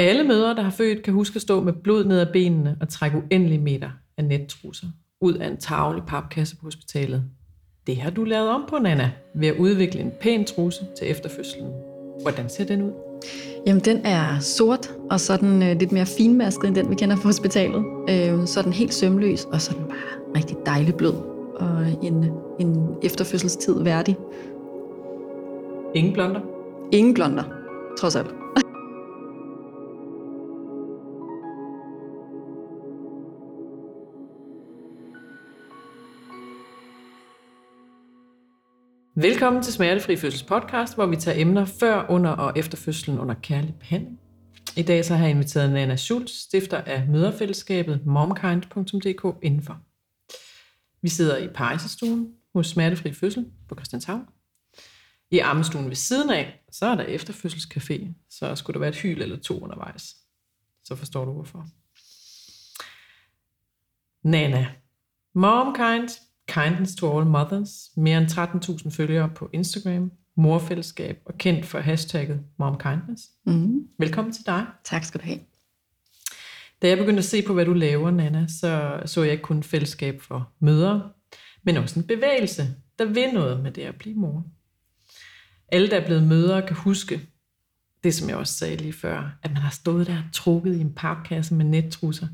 Alle mødre, der har født, kan huske at stå med blod ned ad benene og trække uendelige meter af nettrusser ud af en tavle papkasse på hospitalet. Det har du lavet om på, Nana, ved at udvikle en pæn trusse til efterfødslen. Hvordan ser den ud? Jamen, den er sort, og så er den øh, lidt mere finmasket end den, vi kender på hospitalet. Øh, så er den helt sømløs, og så er den bare rigtig dejlig blød, og en, en efterfødselstid værdig. Ingen blonder? Ingen blonder, trods alt. Velkommen til Smertefri Fødsels podcast, hvor vi tager emner før, under og efter fødslen under kærlig behandling. I dag så har jeg inviteret Nana Schultz, stifter af møderfællesskabet momkind.dk indenfor. Vi sidder i pejsestuen hos Smertefri Fødsel på Christianshavn. I armestuen ved siden af, så er der efterfødselscafé, så skulle der være et hyl eller to undervejs. Så forstår du hvorfor. Nana, Momkind Kindness to All Mothers, mere end 13.000 følgere på Instagram, morfællesskab og kendt for hashtagget MomKindness. Mm. Velkommen til dig. Tak skal du have. Da jeg begyndte at se på, hvad du laver, Nana, så så jeg ikke kun fællesskab for mødre, men også en bevægelse, der vil noget med det at blive mor. Alle, der er blevet mødre, kan huske det, som jeg også sagde lige før, at man har stået der trukket i en papkasse med nettrusser,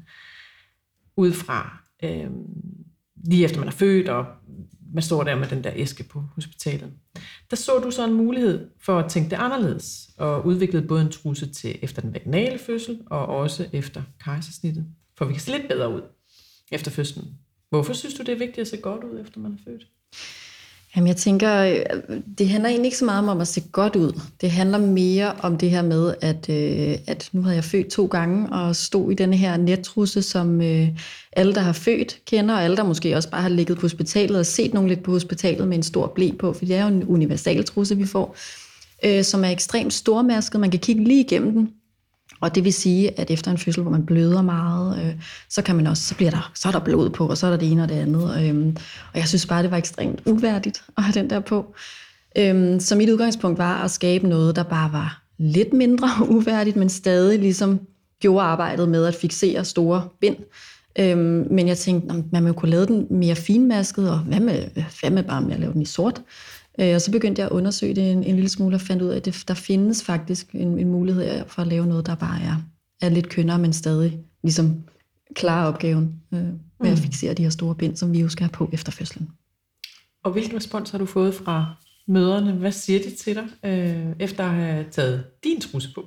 ud fra øh, lige efter man er født, og man står der med den der æske på hospitalet. Der så du så en mulighed for at tænke det anderledes, og udviklede både en trusse til efter den vaginale fødsel, og også efter kejsersnittet, for vi kan se lidt bedre ud efter fødslen. Hvorfor synes du, det er vigtigt at se godt ud, efter man er født? Jamen, jeg tænker, øh, det handler egentlig ikke så meget om at se godt ud. Det handler mere om det her med, at, øh, at nu har jeg født to gange og stod i den her nettrusse, som øh, alle, der har født, kender, og alle, der måske også bare har ligget på hospitalet og set nogen lidt på hospitalet med en stor blæ på, for det er jo en universal trusse, vi får, øh, som er ekstremt stormasket. Man kan kigge lige igennem den, og det vil sige, at efter en fødsel, hvor man bløder meget, øh, så kan man også, så bliver der, så er der blod på, og så er der det ene og det andet. Øh, og jeg synes bare, det var ekstremt uværdigt at have den der på. Øh, så mit udgangspunkt var at skabe noget, der bare var lidt mindre uværdigt, men stadig ligesom gjorde arbejdet med at fixere store bind. Øhm, men jeg tænkte, man må kunne lave den mere finmasket, og hvad med, hvad med bare med at lave den i sort? Øh, og så begyndte jeg at undersøge det en, en lille smule og fandt ud af, at det, der findes faktisk en, en mulighed for at lave noget, der bare er, er lidt kønnere, men stadig ligesom klare opgaven øh, med mm. at fixere de her store bind, som vi jo skal have på efter fødslen. Og hvilken respons har du fået fra møderne? Hvad siger de til dig, øh, efter at have taget din trusse på?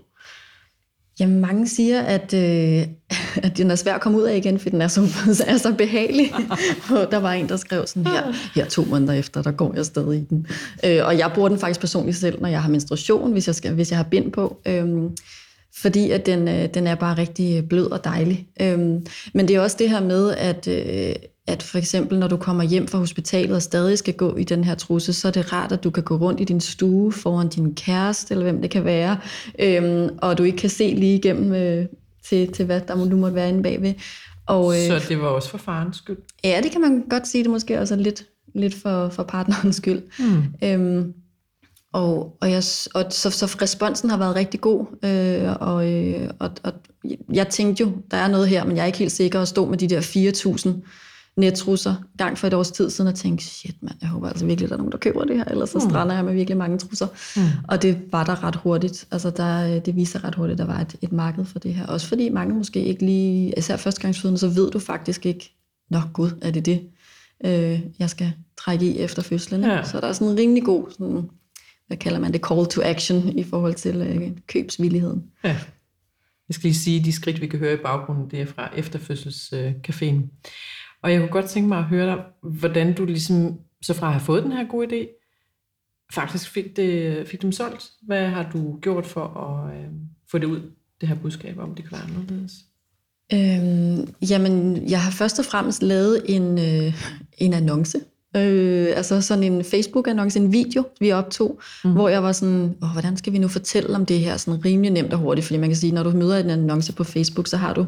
Jamen, mange siger, at, øh, at den er svær at komme ud af igen, for den er så, er så behagelig. og der var en, der skrev sådan her, her to måneder efter, der går jeg stadig i den. Øh, og jeg bruger den faktisk personligt selv, når jeg har menstruation, hvis jeg, skal, hvis jeg har bind på. Øh, fordi at den, øh, den er bare rigtig blød og dejlig. Øh, men det er også det her med, at, øh, at for eksempel når du kommer hjem fra hospitalet og stadig skal gå i den her trusse, så er det rart, at du kan gå rundt i din stue foran din kæreste, eller hvem det kan være, øhm, og du ikke kan se lige igennem øh, til, til, hvad der nu måtte være inde bagved. Og, øh, så det var også for farens skyld? Ja, det kan man godt sige. Det måske også lidt, lidt for, for partnerens skyld. Mm. Øhm, og, og, jeg, og så, så responsen har været rigtig god, øh, og, øh, og, og jeg tænkte jo, der er noget her, men jeg er ikke helt sikker at stå med de der 4.000 nettrusser gang for et års tid siden og tænkte, shit mand, jeg håber altså virkelig, der er nogen, der køber det her, ellers så mm. strander jeg med virkelig mange trusser. Mm. Og det var der ret hurtigt. Altså der, det viser ret hurtigt, at der var et, et marked for det her. Også fordi mange måske ikke lige, især førstegangsfødende, så ved du faktisk ikke, nå gud, er det det, øh, jeg skal trække i efter fødslen. Ja. Så der er sådan en rimelig god, sådan, hvad kalder man det, call to action i forhold til øh, købsvilligheden. Ja. Jeg skal lige sige, at de skridt, vi kan høre i baggrunden, det er fra efterfødselscaféen. Og jeg kunne godt tænke mig at høre dig, hvordan du ligesom, så fra at have fået den her gode idé, faktisk fik, det, fik dem solgt. Hvad har du gjort for at øh, få det ud, det her budskab, om det kan være anderledes? Øhm, jamen, jeg har først og fremmest lavet en, øh, en annonce. Øh, altså sådan en Facebook-annonce, en video, vi optog, mm. hvor jeg var sådan, Åh, hvordan skal vi nu fortælle om det her sådan rimelig nemt og hurtigt? Fordi man kan sige, når du møder en annonce på Facebook, så har du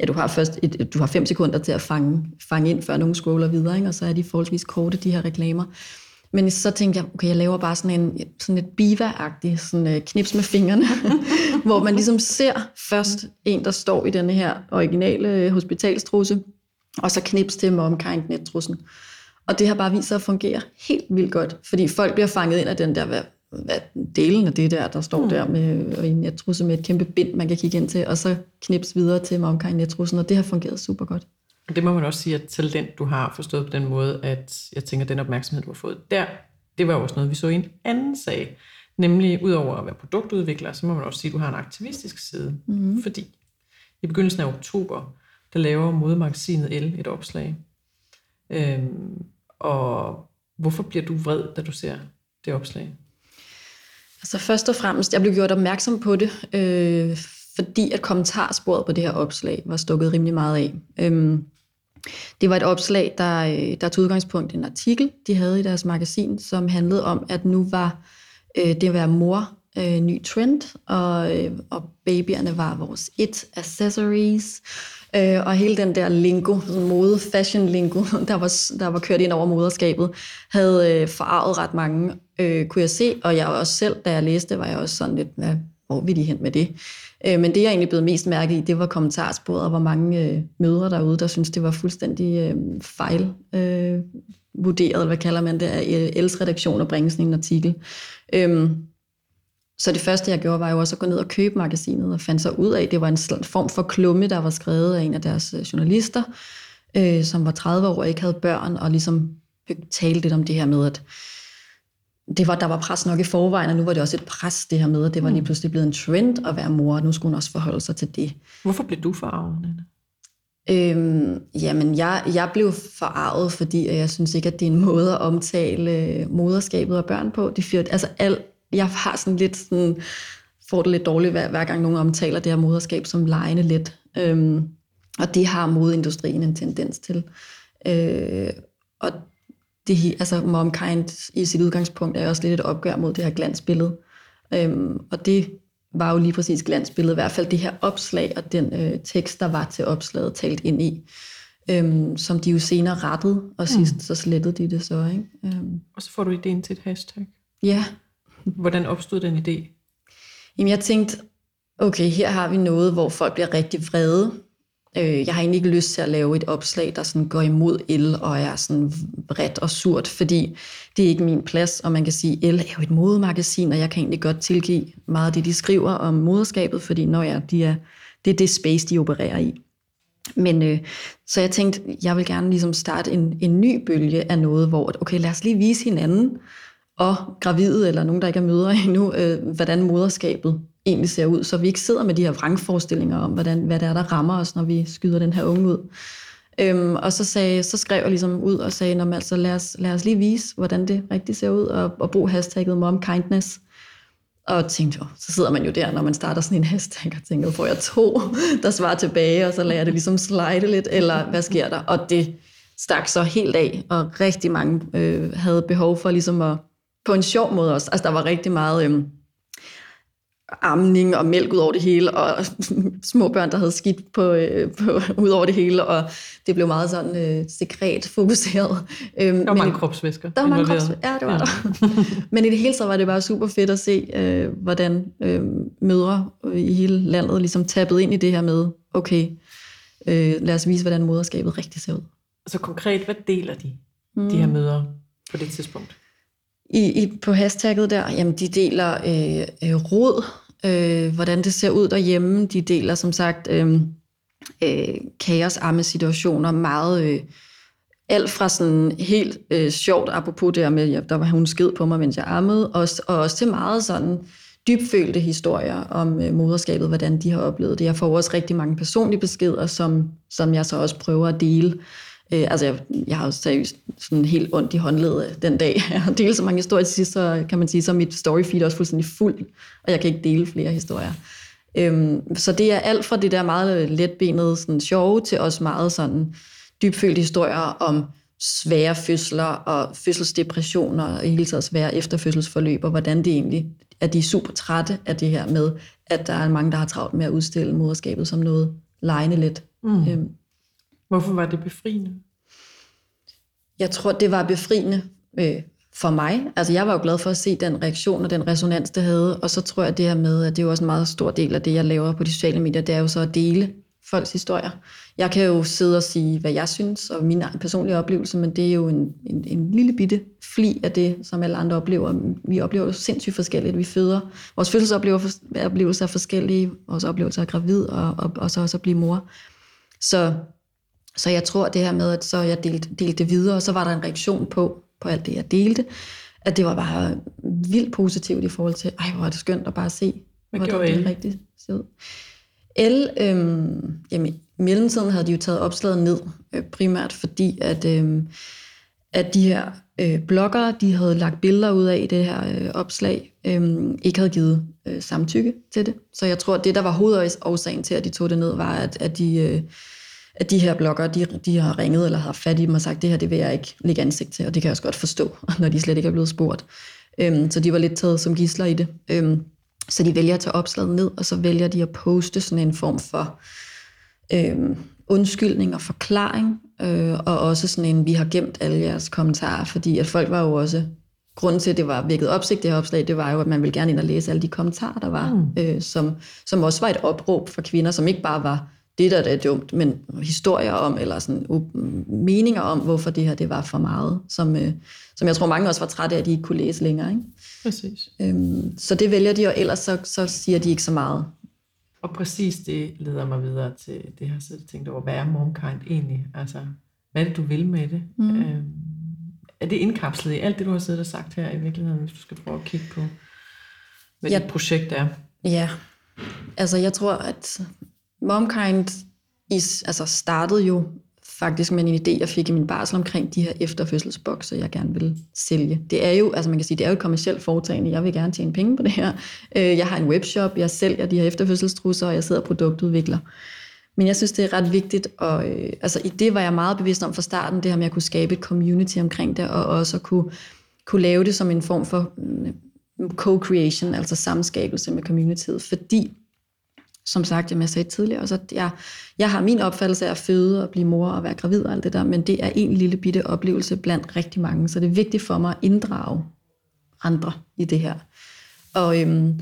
ja, du har først et, du har fem sekunder til at fange, fange ind, før nogen scroller videre, ikke? og så er de forholdsvis korte, de her reklamer. Men så tænkte jeg, okay, jeg laver bare sådan en sådan et biva-agtig sådan, uh, knips med fingrene, hvor man ligesom ser først en, der står i denne her originale øh, hospitalstrusse, og så knips til mig omkring nettrussen. Og det har bare vist sig at fungere helt vildt godt, fordi folk bliver fanget ind af den der, hvad delen af det der, der står mm. der med, og i en nettrusse med et kæmpe bind, man kan kigge ind til, og så knips videre til med omkind nettrussen, og det har fungeret super godt. Det må man også sige, at talent, du har forstået på den måde, at jeg tænker, at den opmærksomhed, du har fået der, det var også noget, vi så i en anden sag. Nemlig, udover at være produktudvikler, så må man også sige, at du har en aktivistisk side. Mm. Fordi i begyndelsen af oktober, der laver modemagasinet L et opslag. Øhm, og hvorfor bliver du vred, da du ser det opslag? Altså først og fremmest, jeg blev gjort opmærksom på det, øh, fordi at kommentarsporet på det her opslag var stukket rimelig meget af. Øhm, det var et opslag, der, øh, der tog udgangspunkt i en artikel, de havde i deres magasin, som handlede om, at nu var øh, det at være mor øh, ny trend, og, øh, og babyerne var vores it accessories, øh, Øh, og hele den der lingo, sådan mode, fashion lingo, der var, der var kørt ind over moderskabet, havde øh, forarvet ret mange, øh, kunne jeg se, og jeg også selv, da jeg læste, var jeg også sådan lidt, hvad, hvor vil de hen med det? Øh, men det, jeg egentlig blev mest mærke i, det var kommentarsporet, og hvor mange øh, mødre derude, der synes det var fuldstændig øh, fejl øh, vurderet, hvad kalder man det, af øh, L's redaktion at bringe sådan en artikel. Øh, så det første, jeg gjorde, var jo også at gå ned og købe magasinet, og fandt så ud af, at det var en form for klumme, der var skrevet af en af deres øh, journalister, øh, som var 30 år og ikke havde børn, og ligesom talte lidt om det her med, at det var, der var pres nok i forvejen, og nu var det også et pres, det her med, at det var lige mm. pludselig blevet en trend at være mor, og nu skulle hun også forholde sig til det. Hvorfor blev du forarvet, Nana? Øhm, jamen, jeg, jeg blev forarvet, fordi jeg synes ikke, at det er en måde at omtale moderskabet og børn på. Det fyrt, altså, al, jeg har sådan lidt sådan, får det lidt dårligt, hver, hver gang nogen omtaler det her moderskab som lejende let. Øhm, og det har modeindustrien en tendens til. Øh, og det, altså Momkind i sit udgangspunkt er også lidt et opgør mod det her glansbillede. Øhm, og det var jo lige præcis glansbilledet, i hvert fald det her opslag og den øh, tekst, der var til opslaget talt ind i, øhm, som de jo senere rettede, og sidst mm. så slettede de det så. Ikke? Øhm. Og så får du ideen til et hashtag. Ja. Hvordan opstod den idé? Jamen jeg tænkte, okay, her har vi noget, hvor folk bliver rigtig vrede, Øh, jeg har egentlig ikke lyst til at lave et opslag, der sådan går imod el og er sådan bredt og surt, fordi det er ikke min plads, og man kan sige, El er jo et modemagasin, og jeg kan egentlig godt tilgive meget af det, de skriver om moderskabet, fordi når jeg, de er, det er det space, de opererer i. Men øh, så jeg tænkte, jeg vil gerne ligesom starte en, en ny bølge af noget, hvor okay, lad os lige vise hinanden, og gravide eller nogen, der ikke er mødre endnu, øh, hvordan moderskabet egentlig ser ud, så vi ikke sidder med de her vrangforestillinger om, hvordan, hvad det er, der rammer os, når vi skyder den her unge ud. Øhm, og så, sagde, så skrev jeg ligesom ud og sagde, man, altså, lad, os, lad os lige vise, hvordan det rigtigt ser ud, og, og brug hashtagget momkindness. Og tænkte, jo, så sidder man jo der, når man starter sådan en hashtag, og tænker, får jeg to, der svarer tilbage, og så lader jeg det ligesom slide lidt, eller hvad sker der? Og det stak så helt af, og rigtig mange øh, havde behov for ligesom at, på en sjov måde også, altså der var rigtig meget... Øh, amning og mælk ud over det hele, og små børn, der havde skidt på, øh, på, ud over det hele, og det blev meget sådan øh, sekret fokuseret. Øhm, der var men, mange kropsvæsker. Der var mange kropsvæsker, ja, det var ja. der. men i det hele så var det bare super fedt at se, øh, hvordan øh, mødre i hele landet ligesom tappede ind i det her med, okay, øh, lad os vise, hvordan moderskabet rigtig ser ud. Altså konkret, hvad deler de, mm. de her mødre på det tidspunkt? I, i, på hashtagget der, jamen de deler øh, øh, råd, øh, hvordan det ser ud derhjemme. De deler som sagt øh, øh, kaosarme situationer meget... Øh, alt fra sådan helt øh, sjovt, apropos det med, ja, der var hun sked på mig, mens jeg ammede, og, og også til meget sådan dybfølte historier om øh, moderskabet, hvordan de har oplevet det. Jeg får også rigtig mange personlige beskeder, som, som jeg så også prøver at dele. Øh, altså, jeg, jeg har jo seriøst sådan helt ondt i håndledet den dag. Jeg har delt så mange historier til sidst, så kan man sige, så mit storyfeed er også fuldstændig fuld, og jeg kan ikke dele flere historier. Øhm, så det er alt fra det der meget letbenede sådan sjove, til også meget sådan dybfølte historier om svære fødsler og fødselsdepressioner og i hele taget svære efterfødselsforløb, og hvordan det egentlig at de er super trætte af det her med, at der er mange, der har travlt med at udstille moderskabet som noget lejende let. Mm. Øhm, Hvorfor var det befriende? Jeg tror, det var befriende øh, for mig. Altså jeg var jo glad for at se den reaktion og den resonans, det havde, og så tror jeg det her med, at det er jo også en meget stor del af det, jeg laver på de sociale medier, det er jo så at dele folks historier. Jeg kan jo sidde og sige, hvad jeg synes, og min personlige oplevelse, men det er jo en, en, en lille bitte fli af det, som alle andre oplever. Vi oplever jo sindssygt forskelligt. Vi føder. Vores fødselsoplevelser er forskellige. Vores oplevelser af gravid, og, og, og så også at blive mor. Så, så jeg tror det her med, at så jeg delte, delte det videre, og så var der en reaktion på, på alt det, jeg delte, at det var bare vildt positivt i forhold til, ej, hvor er det skønt at bare se, Hvad gjorde det Elle? rigtigt ser ud. El, øhm, jamen, i mellemtiden havde de jo taget opslaget ned, øh, primært fordi, at, øhm, at de her øh, bloggere, de havde lagt billeder ud af i det her øh, opslag, øh, ikke havde givet øh, samtykke til det. Så jeg tror, at det, der var hovedårsagen til, at de tog det ned, var, at, at de... Øh, at de her bloggere, de, de har ringet eller har fat i dem og sagt, det her, det vil jeg ikke lægge ansigt til, og det kan jeg også godt forstå, når de slet ikke er blevet spurgt. Øhm, så de var lidt taget som gisler i det. Øhm, så de vælger at tage opslaget ned, og så vælger de at poste sådan en form for øhm, undskyldning og forklaring, øh, og også sådan en, vi har gemt alle jeres kommentarer, fordi at folk var jo også, grunden til, at det var vækket opsigt, det her opslag, det var jo, at man ville gerne ind og læse alle de kommentarer, der var, mm. øh, som, som også var et opråb for kvinder, som ikke bare var det, der er dumt, men historier om, eller sådan meninger om, hvorfor det her det var for meget, som, øh, som jeg tror mange også var trætte af, at de ikke kunne læse længere. Ikke? Præcis. Øhm, så det vælger de, og ellers så, så siger de ikke så meget. Og præcis det leder mig videre til det, siddet og tænkt over. Hvad er momkind egentlig? Altså, hvad er det, du vil med det? Mm. Øhm, er det indkapslet i alt det, du har siddet og sagt her i virkeligheden, hvis du skal prøve at kigge på, hvad Ja. dit projekt er? Ja, altså jeg tror, at Momkind is, altså startede jo faktisk med en idé, jeg fik i min barsel omkring de her efterfødselsbokse, jeg gerne vil sælge. Det er jo, altså man kan sige, det er jo et kommersielt foretagende. Jeg vil gerne tjene penge på det her. Øh, jeg har en webshop, jeg sælger de her efterfødselstrusser, og jeg sidder og produktudvikler. Men jeg synes, det er ret vigtigt, og øh, altså, i det var jeg meget bevidst om fra starten, det her med at kunne skabe et community omkring det, og også at kunne, kunne lave det som en form for mm, co-creation, altså samskabelse med communityet, fordi som sagt, jamen jeg sagde tidligere, så jeg, jeg har min opfattelse af at føde og blive mor og være gravid og alt det der, men det er en lille bitte oplevelse blandt rigtig mange, så det er vigtigt for mig at inddrage andre i det her. Og, øhm,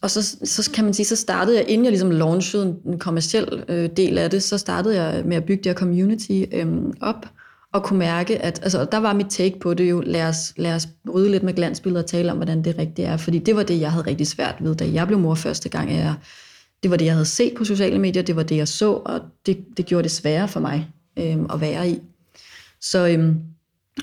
og så, så kan man sige, så startede jeg, inden jeg ligesom launchede en, en kommersiel øh, del af det, så startede jeg med at bygge det her community øhm, op, og kunne mærke, at altså, der var mit take på det jo, lad os, lad os rydde lidt med glansbilleder og tale om, hvordan det rigtigt er, fordi det var det, jeg havde rigtig svært ved, da jeg blev mor første gang. Jeg, det var det, jeg havde set på sociale medier, det var det, jeg så, og det, det gjorde det sværere for mig øhm, at være i. Så, øhm,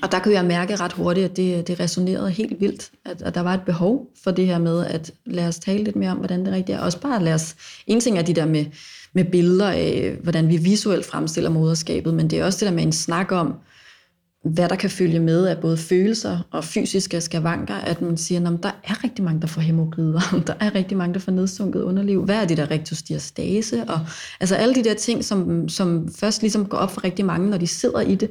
og der kunne jeg mærke ret hurtigt, at det, det resonerede helt vildt, at, at der var et behov for det her med, at lad os tale lidt mere om, hvordan det rigtigt er. Også bare lad os, en ting er de der med, med billeder af, hvordan vi visuelt fremstiller moderskabet, men det er også det der med en snak om, hvad der kan følge med af både følelser og fysiske skavanker, at man siger, at der er rigtig mange, der får hemorrider, der er rigtig mange, der får nedsunket underliv. Hvad er det der rectus diastase? Og, altså alle de der ting, som, som først ligesom går op for rigtig mange, når de sidder i det.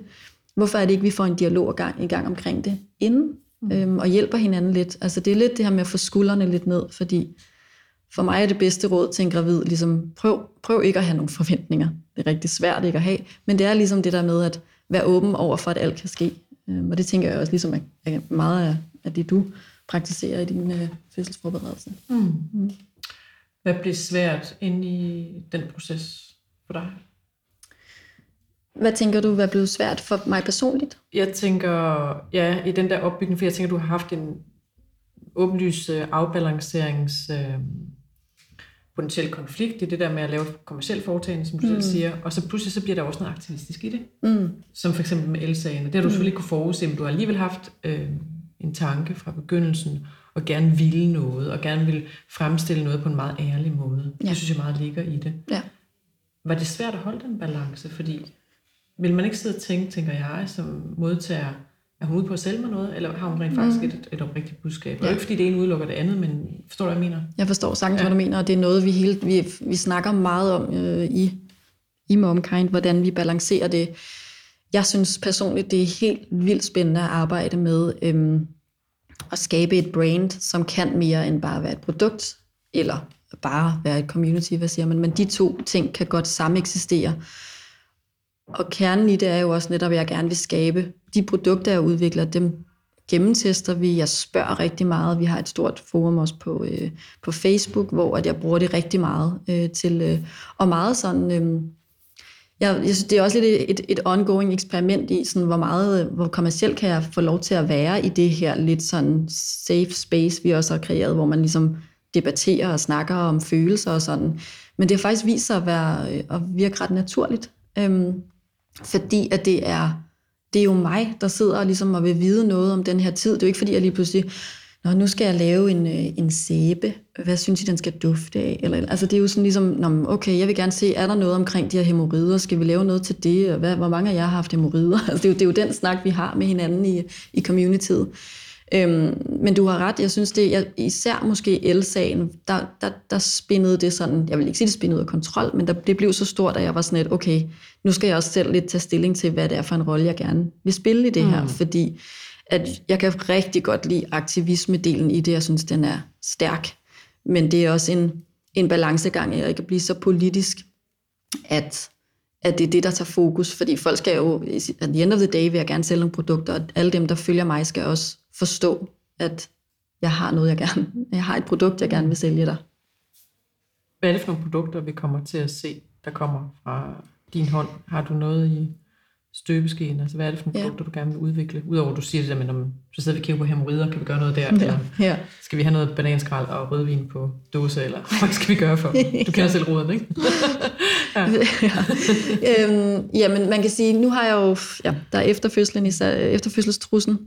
Hvorfor er det ikke, vi får en dialog gang, i gang omkring det inden, øhm, og hjælper hinanden lidt? Altså det er lidt det her med at få skuldrene lidt ned, fordi for mig er det bedste råd til en gravid, ligesom prøv, prøv ikke at have nogle forventninger. Det er rigtig svært ikke at have, men det er ligesom det der med at være åben over for, at alt kan ske. Øhm, og det tænker jeg også ligesom er- meget af, det, du praktiserer i din øh, fødselsforberedelse. Mm. Hvad blev svært inde i den proces for dig? Hvad tænker du, hvad blevet svært for mig personligt? Jeg tænker, ja, i den der opbygning, for jeg tænker, du har haft en åbenlys afbalancerings øh, potentiel konflikt i det der med at lave kommersiel foretagende, som du mm. selv siger, og så pludselig så bliver der også noget aktivistisk i det, Mm. som for eksempel med elsagen. Det har du selvfølgelig ikke kunne forudse, men du har alligevel haft øh, en tanke fra begyndelsen, og gerne ville noget, og gerne vil fremstille noget på en meget ærlig måde. Ja. Det synes jeg meget ligger i det. Ja. Var det svært at holde den balance? Fordi vil man ikke sidde og tænke, tænker jeg, som modtager, er hun ude på at sælge mig noget, eller har hun rent faktisk et, et oprigtigt budskab? Og Ja. ikke fordi det ene udelukker det andet, men forstår du, hvad jeg mener? Jeg forstår sagtens, Ja. hvad du mener, og det er noget, vi, hele, vi, vi snakker meget om øh, i, i Momkind, hvordan vi balancerer det. Jeg synes personligt, det er helt vildt spændende at arbejde med øhm, at skabe et brand, som kan mere end bare være et produkt, eller bare være et community, hvad siger man, men de to ting kan godt sameksistere. Og kernen i det er jo også netop, at jeg gerne vil skabe de produkter, jeg udvikler, dem, gennemtester vi, jeg spørger rigtig meget. Vi har et stort forum også på, øh, på Facebook, hvor at jeg bruger det rigtig meget øh, til, øh, og meget sådan... Øh, jeg, jeg synes, det er også lidt et, et ongoing eksperiment i, sådan, hvor meget, øh, hvor kommercielt kan jeg få lov til at være i det her lidt sådan safe space, vi også har kreeret, hvor man ligesom debatterer og snakker om følelser og sådan. Men det har faktisk vist sig at, være, øh, at virke ret naturligt, øhm, fordi at det er, det er jo mig, der sidder og, ligesom og vil vide noget om den her tid. Det er jo ikke fordi, jeg lige pludselig Nå, nu skal jeg lave en, øh, en sæbe. Hvad synes I, den skal dufte af? Eller, altså det er jo sådan ligesom, Nå, okay, jeg vil gerne se, er der noget omkring de her hemorrider? Skal vi lave noget til det? Og hvad, hvor mange af jer har haft hemorrider? Altså det, er jo, det er jo den snak, vi har med hinanden i, i communityet. Øhm, men du har ret, jeg synes det, jeg, især måske el-sagen, der, der, der spændede det sådan, jeg vil ikke sige, det spændede ud af kontrol, men der, det blev så stort, at jeg var sådan lidt, okay, nu skal jeg også selv lidt tage stilling til, hvad det er for en rolle, jeg gerne vil spille i det her, mm. fordi at jeg kan rigtig godt lide aktivisme-delen i det, jeg synes, den er stærk, men det er også en, en balancegang, jeg kan blive så politisk, at, at det er det, der tager fokus, fordi folk skal jo, at the end of the day vil jeg gerne sælge nogle produkter, og alle dem, der følger mig, skal også forstå, at jeg har noget, jeg gerne, jeg har et produkt, jeg gerne vil sælge dig. Hvad er det for nogle produkter, vi kommer til at se, der kommer fra din hånd? Har du noget i støbeskeen? Altså, hvad er det for nogle ja. produkter, du gerne vil udvikle? Udover at du siger det der med, når så sidder vi og kigger på hemorrider, kan vi gøre noget der? Ja. Eller ja. skal vi have noget bananskrald og rødvin på dåse, eller hvad skal vi gøre for? Du kender selv råden, ikke? ja. ja. øhm, jamen, man kan sige, nu har jeg jo, ja, der er efterfødslen, efterfødselstrussen,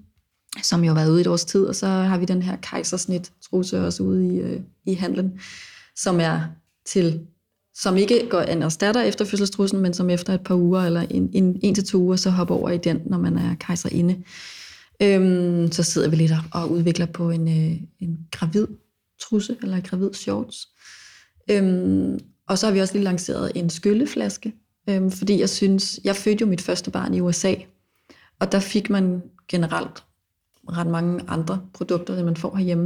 som jo har været ude i et års tid, og så har vi den her kejsersnit trusse også ude i, øh, i handlen, som er til som ikke går an erstatter efter fødselstrussen, men som efter et par uger eller en, en, en til to uger, så hopper over i den, når man er kejserinde. Øhm, så sidder vi lidt og udvikler på en, øh, en gravid trusse, eller en gravid shorts. Øhm, og så har vi også lige lanceret en skylleflaske, øhm, fordi jeg synes, jeg fødte jo mit første barn i USA, og der fik man generelt ret mange andre produkter, end man får herhjemme.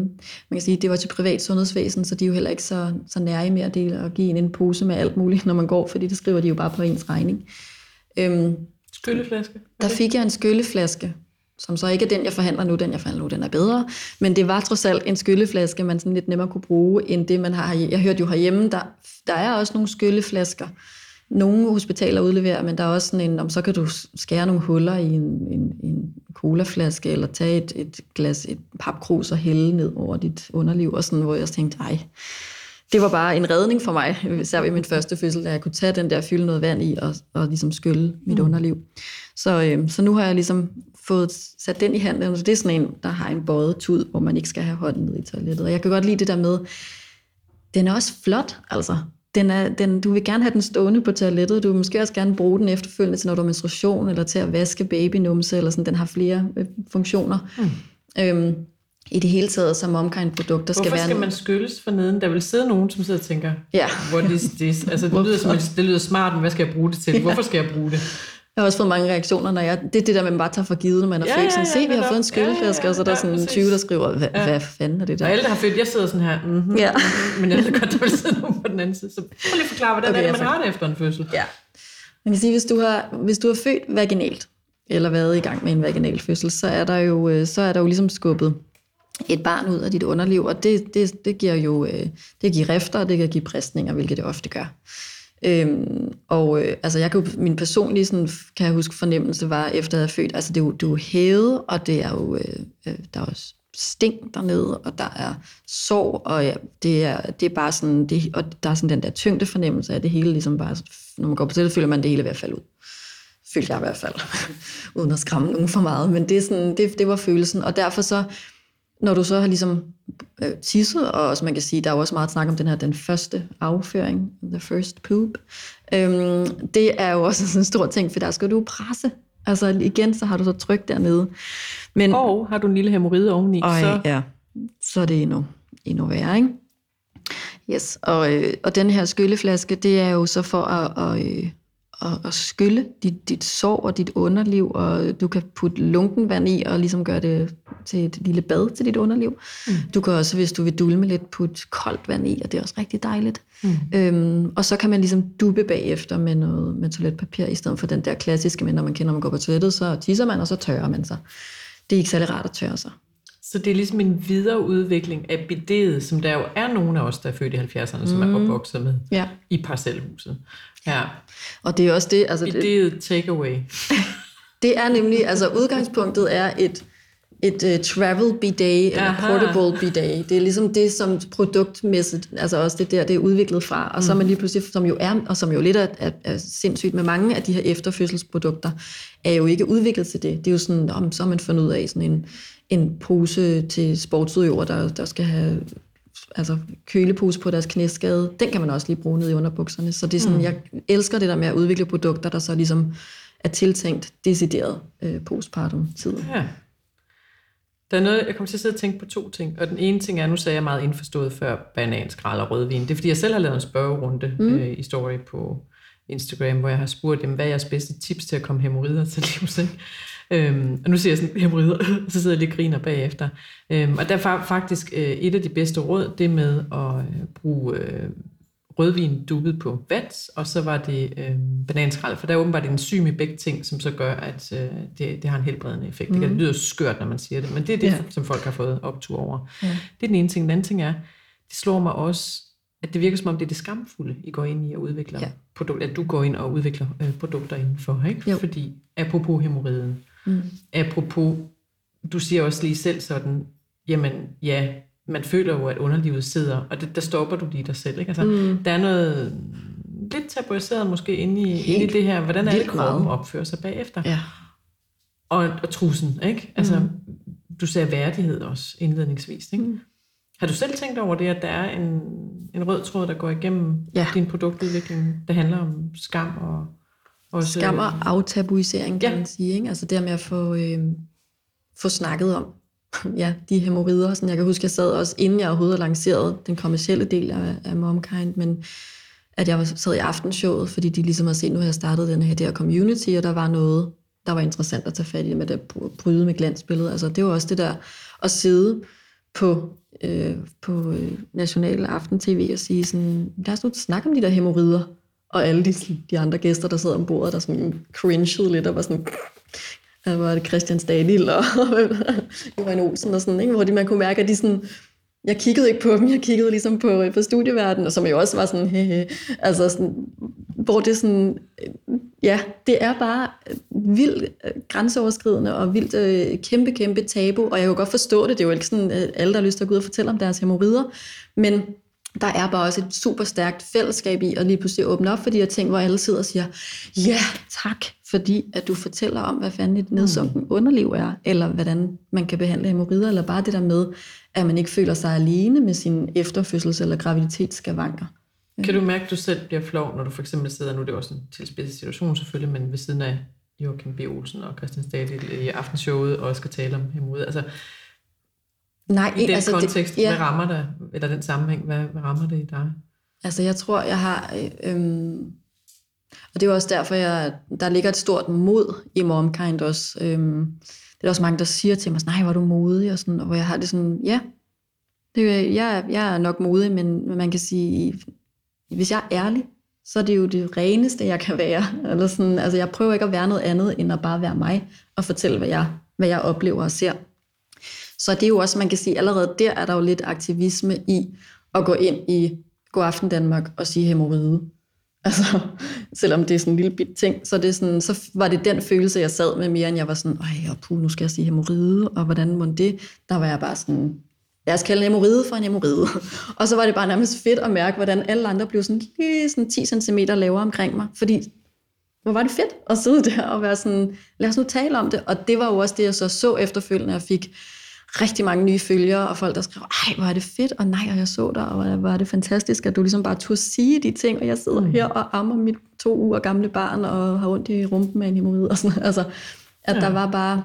Man kan sige, at det var til privat sundhedsvæsen, så de er jo heller ikke så, så nære med at dele og give en en pose med alt muligt, når man går, fordi det skriver de jo bare på ens regning. Øhm, skylleflaske? Der fik jeg en skylleflaske, som så ikke er den, jeg forhandler nu. Den, jeg forhandler nu, den er bedre. Men det var trods alt en skylleflaske, man sådan lidt nemmere kunne bruge, end det, man har herhjemme. Jeg hørte jo herhjemme, der, der er også nogle skylleflasker, nogle hospitaler udleverer, men der er også sådan en, om så kan du skære nogle huller i en, en, en colaflaske, eller tage et, et glas, et papkrus og hælde ned over dit underliv, og sådan, hvor jeg tænkte, ej, det var bare en redning for mig, især ved min første fødsel, da jeg kunne tage den der, fylde noget vand i, og, og ligesom skylle mit mm. underliv. Så, øh, så nu har jeg ligesom fået sat den i handen, så det er sådan en, der har en bøjet tud, hvor man ikke skal have hånden ned i toilettet. Og jeg kan godt lide det der med, den er også flot, altså den er, den, du vil gerne have den stående på toilettet, du vil måske også gerne bruge den efterfølgende til, når du har menstruation, eller til at vaske babynumse, eller sådan, den har flere øh, funktioner. Mm. Øhm, i det hele taget som omkring-produkter skal være... Hvorfor skal man skylles for neden? Der vil sidde nogen, som sidder og tænker, ja. what is this? Altså, det lyder, som, det lyder smart, men hvad skal jeg bruge det til? Hvorfor skal jeg bruge det? Jeg har også fået mange reaktioner, når jeg... Det er det der, man bare tager for givet, når man er ja, født. Sådan, se, vi har fået en skyldflaske, ja, ja, og så er der sådan ja, 20, der skriver, hvad, ja. hvad fanden er det der? Og alle, der har født, jeg sidder sådan her, mm-hmm, ja. mm-hmm, men jeg ved godt, der vil sidde nogen på den anden side. Så prøv lige at forklare, hvordan okay, er det, man har det efter en fødsel? Ja. Man kan sige, hvis du har, hvis du har født vaginalt, eller været i gang med en vaginal fødsel, så er der jo, øh, så er der jo ligesom skubbet et barn ud af dit underliv, og det, det, det giver jo øh, det giver rifter, og det kan give bristninger, hvilket det ofte gør. Øhm, og øh, altså jeg kan jo, min personlige sådan, kan jeg huske fornemmelse var efter jeg havde født, altså det er jo, det er jo hævet, og det er jo, øh, øh, der er jo sting dernede, og der er sorg, og ja, det, er, det er bare sådan, det, og der er sådan den der tyngde fornemmelse af det hele, ligesom bare, når man går på det, føler man det hele ved at falde ud. Følte jeg i hvert fald, uden at skræmme nogen for meget, men det, er sådan, det, det var følelsen, og derfor så, når du så har ligesom øh, tisset, og som man kan sige, der er jo også meget snak om den her, den første afføring, the first poop, øhm, det er jo også sådan en stor ting, for der skal du presse. Altså igen, så har du så tryk dernede. Men, og har du en lille hemorrhide oveni, og, så... Ja, så er det endnu, endnu værre, ikke? Yes, og, øh, og den her skylleflaske, det er jo så for at, at, øh, at, at skylle dit, dit sår og dit underliv, og du kan putte lunken vand i og ligesom gøre det til et lille bad til dit underliv. Mm. Du kan også, hvis du vil dulme lidt, putte koldt vand i, og det er også rigtig dejligt. Mm. Øhm, og så kan man ligesom dubbe bagefter med noget med toiletpapir, i stedet for den der klassiske, men når man kender, man går på toilettet, så tisser man, og så tørrer man sig. det er ikke særlig rart at tørre sig. Så det er ligesom en videreudvikling af bidet, som der jo er nogle af os, der er født i 70'erne, som er opvokset med Ja. i parcelhuset. Ja, Og det er også det, altså det, bidet takeaway. det er nemlig, altså udgangspunktet er et, et uh, travel bidet, eller Aha. portable bidet. Det er ligesom det, som produktmæssigt, altså også det der, det er udviklet fra. Og så er man lige pludselig, som jo er, og som jo lidt er, er, er sindssygt med mange af de her efterfødselsprodukter, er jo ikke udviklet til det. Det er jo sådan, om, så har man fundet ud af sådan en, en pose til sportsudøvere, der, der skal have altså kølepose på deres knæskade, den kan man også lige bruge ned i underbukserne. Så det er sådan, mm. jeg elsker det der med at udvikle produkter, der så ligesom er tiltænkt decideret øh, postpartum-tid. Ja. Der er noget, jeg kommer til at sidde og tænke på to ting. Og den ene ting er, nu sagde jeg meget indforstået før bananskrald og rødvin. Det er fordi, jeg selv har lavet en spørgerunde mm. øh, i story på Instagram, hvor jeg har spurgt dem, hvad er jeres bedste tips til at komme hemorrider til livs? Ikke? Øhm, og nu siger jeg sådan, hemorrider, så sidder jeg lige og griner bagefter. Øhm, og der er fa- faktisk øh, et af de bedste råd, det med at øh, bruge øh, rødvin dubbet på vand, og så var det øh, bananskrald, for der er åbenbart en enzym i begge ting, som så gør, at øh, det, det har en helbredende effekt. Mm. Det lyder skørt, når man siger det, men det er det, ja. som folk har fået optur over. Ja. Det er den ene ting. Den anden ting er, det slår mig også, at det virker som om, det er det skamfulde, I går ind i at udvikle Ja. produkter, at du går ind og udvikler øh, produkter indenfor, ikke? Jo. Fordi, apropos hemorriden, Mm. apropos, du siger også lige selv sådan, jamen ja, man føler jo, at underlivet sidder, og det, der stopper du lige dig selv, ikke? Altså, Mm. der er noget lidt tabuiseret måske inde i, inde i det her, hvordan er det, kroppen meget. opfører sig bagefter? Ja. Og, og trussen, ikke? Altså, Mm. du sagde værdighed også indledningsvis, ikke? Mm. Har du selv tænkt over det, at der er en, en rød tråd, der går igennem Ja. din produktudvikling, der handler om skam og også, Skam og aftabuisering, kan Ja. man sige. Ikke? Altså det med at få, øh, få snakket om ja, de hemorrider. Sådan, jeg kan huske, jeg sad også, inden jeg overhovedet lanceret den kommercielle del af, af Momkind, men at jeg var- sad i aftenshowet, fordi de ligesom har set, nu har jeg startet den her der community, og der var noget, der var interessant at tage fat i med det bryde med glansbilledet. Altså det var også det der at sidde på, øh, på øh, national aften-tv og sige sådan, lad os nu snakke om de der hemorrider. Og alle de, de andre gæster, der sidder om bordet, der sådan cringede lidt og var sådan, der var det Christian Stadil og Johan Olsen og sådan, ikke? hvor de, man kunne mærke, at de sådan, jeg kiggede ikke på dem, jeg kiggede ligesom på, øh, på studieverdenen, som jo også var sådan, hehe, altså sådan, hvor det sådan, øh, ja, det er bare øh, vildt grænseoverskridende og vildt øh, kæmpe, kæmpe tabu, og jeg kan godt forstå det, det er jo ikke sådan, at alle, der har lyst til at gå ud og fortælle om deres hemorrider, men der er bare også et super stærkt fællesskab i at lige pludselig åbne op for de her ting, hvor alle sidder og siger, ja, tak, fordi at du fortæller om, hvad fanden et nedsunken underliv er, eller hvordan man kan behandle hemorrider, eller bare det der med, at man ikke føler sig alene med sin efterfødsels- eller graviditetsskavanker. Kan du mærke, at du selv bliver flov, når du for eksempel sidder, nu er det også en tilspidset situation selvfølgelig, men ved siden af Joachim B. Olsen og Christian Stadil i aftenshowet og skal tale om hemorrider. Altså, Nej, i den altså kontekst, det, ja, hvad rammer det, eller den sammenhæng, hvad, hvad rammer det i dig? Altså jeg tror, jeg har... Øh, øhm, og det er jo også derfor, jeg, der ligger et stort mod i Momkind også. Øhm, det er også mange, der siger til mig, nej, hvor er du modig, og, sådan, og hvor jeg har det sådan, ja, det, jeg, jeg er nok modig, men, men man kan sige, hvis jeg er ærlig, så er det jo det reneste, jeg kan være. Eller sådan, altså jeg prøver ikke at være noget andet, end at bare være mig, og fortælle, hvad jeg, hvad jeg oplever og ser. Så det er jo også, man kan sige, allerede der er der jo lidt aktivisme i at gå ind i God Aften Danmark og sige hemorrhide. Altså, selvom det er sådan en lille bit ting, så, det er sådan, så var det den følelse, jeg sad med mere, end jeg var sådan, ej, og puh, nu skal jeg sige hemoride, og hvordan må det? Der var jeg bare sådan, lad os kalde en hemoride for en hemoride. og så var det bare nærmest fedt at mærke, hvordan alle andre blev sådan lige sådan 10 cm lavere omkring mig, fordi hvor var det fedt at sidde der og være sådan, lad os nu tale om det. Og det var jo også det, jeg så så efterfølgende, og fik rigtig mange nye følgere, og folk, der skrev, ej, hvor er det fedt, og nej, og jeg så dig, og hvor er det fantastisk, at du ligesom bare turde sige de ting, og jeg sidder mm. her og ammer mit to uger gamle barn, og har ondt i rumpen med en hemorrid, og sådan Altså, at ja. Der var bare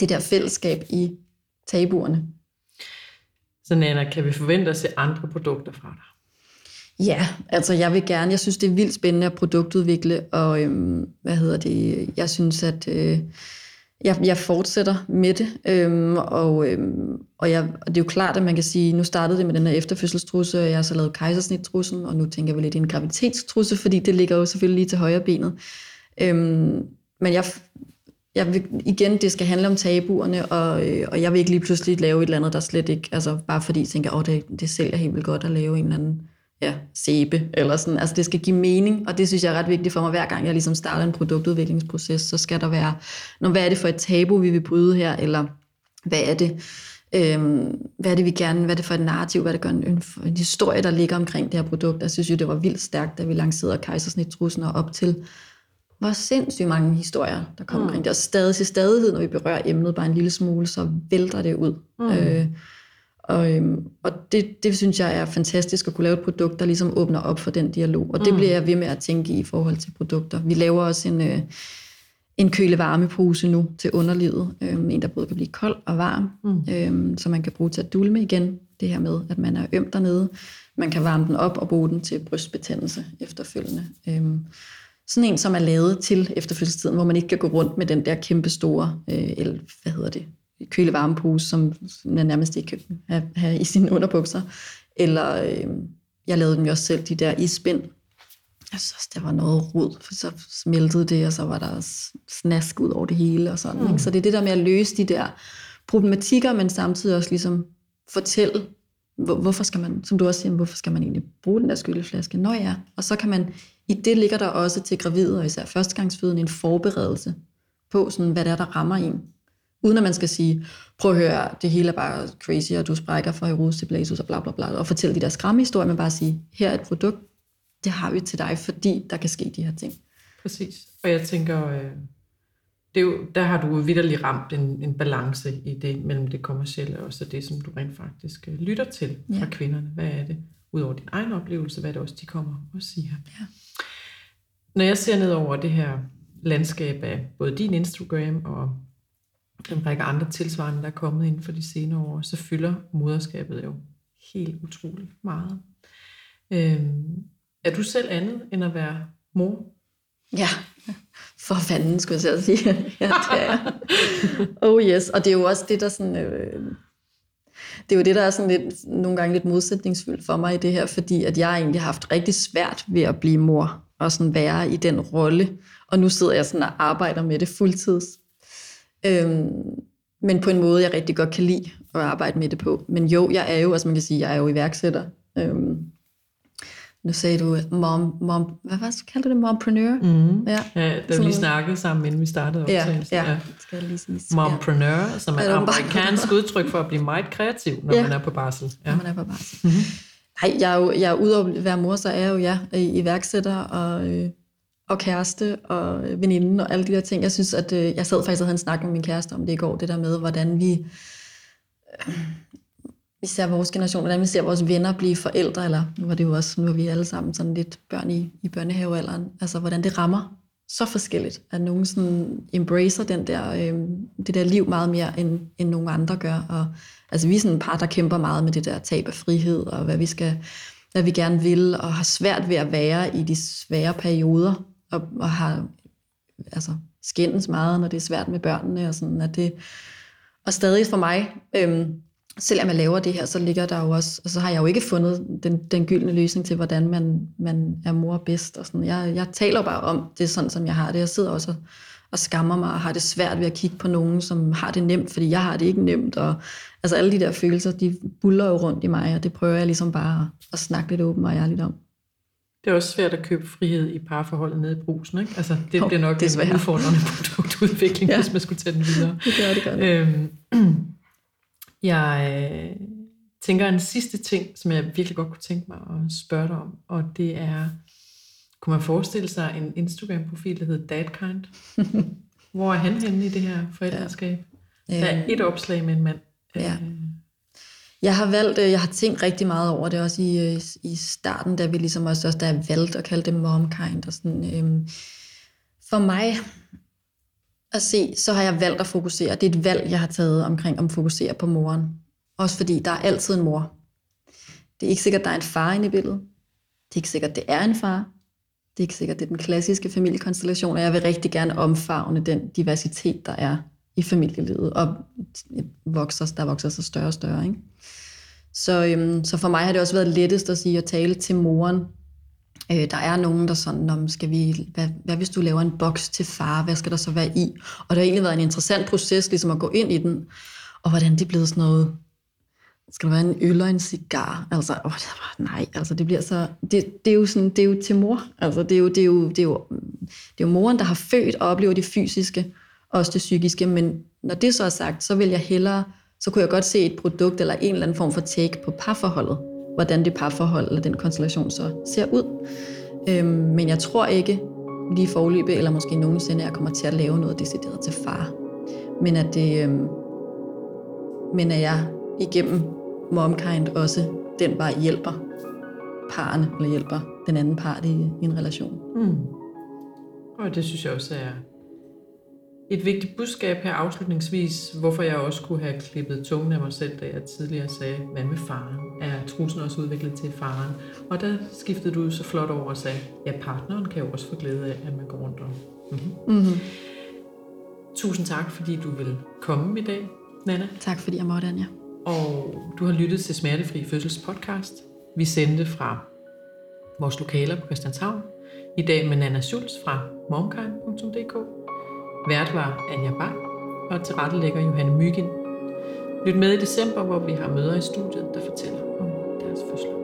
det der fællesskab i tabuerne. Så Nana, kan vi forvente at se andre produkter fra dig? Ja, altså jeg vil gerne, jeg synes det er vildt spændende at produktudvikle, og øhm, hvad hedder det, jeg synes at øh, jeg, jeg fortsætter med det, øhm, og, øhm, og, jeg, og det er jo klart, at man kan sige, nu startede det med den her efterfødselstrusse, og jeg har så lavet kejsersnitstrussen, og nu tænker vi lidt i en gravitetstrusse, fordi det ligger jo selvfølgelig lige til højre benet. Øhm, men jeg, jeg vil, igen, det skal handle om tabuerne, og, øh, og jeg vil ikke lige pludselig lave et eller andet, der slet ikke, altså bare fordi jeg tænker, åh, det, det sælger helt vildt godt at lave en eller anden ja, sæbe, eller sådan. Altså det skal give mening, og det synes jeg er ret vigtigt for mig, hver gang jeg ligesom starter en produktudviklingsproces, så skal der være, når, hvad er det for et tabu, vi vil bryde her, eller hvad er det, øhm, hvad er det, vi gerne, hvad er det for et narrativ, hvad er det for en, en, en historie, der ligger omkring det her produkt. Jeg synes jo, det var vildt stærkt, da vi lancerede kejsersnittrusene op til, hvor sindssygt mange historier, der kommer mm. omkring det. Og stadig til stadighed, når vi berører emnet bare en lille smule, så vælter det ud. Mm. Øh, og, øhm, og det, det synes jeg er fantastisk at kunne lave et produkt, der ligesom åbner op for den dialog. Og det mm. bliver jeg ved med at tænke i i forhold til produkter. Vi laver også en, øh, en køle-varmepose nu til underlivet. Øhm, en, der både kan blive kold og varm, mm. øhm, så man kan bruge til at dulme igen. Det her med, at man er øm dernede. Man kan varme den op og bruge den til brystbetændelse efterfølgende. Øhm, sådan en, som er lavet til efterfølgelsestiden, hvor man ikke kan gå rundt med den der kæmpe store, øh, eller hvad hedder det, kølevarmepose, som man nærmest ikke kan have, have i sine underbukser. Eller øh, jeg lavede dem jo også selv, de der ispind. Jeg synes det var noget rod, for så smeltede det, og så var der snask ud over det hele og sådan. Mm. Ikke? Så det er det der med at løse de der problematikker, men samtidig også ligesom fortælle, hvor, hvorfor skal man, som du også siger, hvorfor skal man egentlig bruge den der skylleflaske? Nå ja, og så kan man, i det ligger der også til gravide og især førstegangsfødende en forberedelse på, sådan, hvad det er, der rammer en. Uden at man skal sige, prøv at høre, det hele er bare crazy, og du sprækker fra Herodes til Blasus og bla bla bla, og fortælle de der skræmmehistorier, men bare sige, her er et produkt, det har vi til dig, fordi der kan ske de her ting. Præcis. Og jeg tænker, øh, det er jo, der har du vidderlig ramt en, en balance i det mellem det kommercielle og så det, som du rent faktisk øh, lytter til ja. fra kvinderne. Hvad er det, udover din egen oplevelse, hvad er det også, de kommer og siger? Ja. Når jeg ser ned over det her landskab af både din Instagram og en række andre tilsvarende, der er kommet inden for de senere år, så fylder moderskabet jo helt utroligt meget. Øhm, er du selv andet end at være mor? Ja, for fanden skulle jeg sige. ja, det er jeg. Oh yes, og det er jo også det, der sådan... Øh, det er jo det, der er sådan lidt, nogle gange lidt modsætningsfyldt for mig i det her, fordi at jeg egentlig har haft rigtig svært ved at blive mor, og sådan være i den rolle. Og nu sidder jeg sådan og arbejder med det fuldtids. Øhm, men på en måde, jeg rigtig godt kan lide at arbejde med det på. Men jo, jeg er jo, altså man kan sige, jeg er jo iværksætter. Øhm, nu sagde du mom, mom hvad var det, kaldte du det, mompreneur? Mm. Ja, ja da vi lige snakkede sammen, inden vi startede optagelsen. Ja, ja, ja. skal jeg lige sige. Mompreneur, ja. som er et amerikansk udtryk for at blive meget kreativ, når ja. man er på barsel. Ja. Når man er på barsel. Mm-hmm. Nej, jeg er jo, jeg er udover at være mor, så er jeg jo ja, iværksætter og, øh, og kæreste og øh, veninde og alle de der ting. Jeg synes, at øh, jeg sad faktisk og havde en snak med min kæreste om det i går, det der med, hvordan vi, øh, vi ser vores generation, hvordan vi ser vores venner blive forældre, eller nu var det jo også, nu er vi alle sammen sådan lidt børn i, i børnehavealderen, altså hvordan det rammer så forskelligt, at nogen sådan embracer den der, øh, det der liv meget mere, end, end nogen andre gør. Og, altså vi er sådan et par, der kæmper meget med det der tab af frihed, og hvad vi skal, hvad vi gerne vil, og har svært ved at være i de svære perioder, og, og har altså, skændes meget, når det er svært med børnene, og sådan, at det, og stadig for mig, øhm, selvom jeg laver det her, så ligger der jo også, og så har jeg jo ikke fundet den, den gyldne løsning til, hvordan man, man er mor bedst. Og sådan. Jeg, jeg taler bare om det sådan, som jeg har det. Jeg sidder også og, og skammer mig og har det svært ved at kigge på nogen, som har det nemt, fordi jeg har det ikke nemt. Og, altså alle de der følelser, de buller jo rundt i mig, og det prøver jeg ligesom bare at, at snakke lidt åbent og ærligt om. Det er også svært at købe frihed i parforholdet nede i brusen, ikke? Altså, det jo, bliver nok det en udfordrende produktudvikling, ja. hvis man skulle tage den videre. Det gør det, gør det. Øhm, jeg øh, tænker en sidste ting, som jeg virkelig godt kunne tænke mig at spørge dig om, og det er, kunne man forestille sig en Instagram-profil, der hedder Dadkind? Hvor er han henne i det her forældreskab? Ja. Der er et opslag med en mand. Ja. Øh, jeg har valgt, øh, jeg har tænkt rigtig meget over det også i, øh, i starten, da vi ligesom også, også der valgte at kalde det momkind. Og sådan, øhm, for mig at se, så har jeg valgt at fokusere. Det er et valg, jeg har taget omkring at fokusere på moren. Også fordi der er altid en mor. Det er ikke sikkert, der er en far inde i billedet. Det er ikke sikkert, det er en far. Det er ikke sikkert, det er den klassiske familiekonstellation, og jeg vil rigtig gerne omfavne den diversitet, der er i familielivet, og vokser, der vokser sig større og større. Ikke? Så, øhm, så for mig har det også været lettest at sige at tale til moren, Øh, der er nogen, der sådan, om skal vi, hvad, hvad hvis du laver en boks til far, hvad skal der så være i? Og det har egentlig været en interessant proces, ligesom at gå ind i den, og hvordan det er blevet sådan noget, skal der være en øl og en cigar? Altså, åh, det var, nej, altså det bliver så, det, det, er jo sådan, det er jo til mor. Altså det er jo, det er jo, det er jo, det er jo moren, der har født og oplever det fysiske, også det psykiske, men når det så er sagt, så vil jeg hellere, så kunne jeg godt se et produkt eller en eller anden form for take på parforholdet, hvordan det parforhold eller den konstellation så ser ud. Øhm, men jeg tror ikke lige forløbet, eller måske nogensinde, at jeg kommer til at lave noget decideret til far. Men at det, øhm, men at jeg igennem momkind også den bare hjælper parerne, eller hjælper den anden part i, i en relation. Mm. Og det synes jeg også er et vigtigt budskab her afslutningsvis, hvorfor jeg også kunne have klippet tungen af mig selv, da jeg tidligere sagde, hvad med faren? Er truslen også udviklet til faren? Og der skiftede du så flot over og sagde, ja, partneren kan jo også få glæde af, at man går rundt om. Mm-hmm. Mm-hmm. Tusind tak, fordi du vil komme i dag, Nana. Tak fordi jeg måtte, Anja. Og du har lyttet til Smertefri Fødsels podcast. Vi sendte fra vores lokaler på Christianshavn. I dag med Nana Schulz fra momkind.dk. Vært var Anja Bang, og tilrettelægger Johanne Myggen. Lyt med i december, hvor vi har møder i studiet, der fortæller om deres forslag.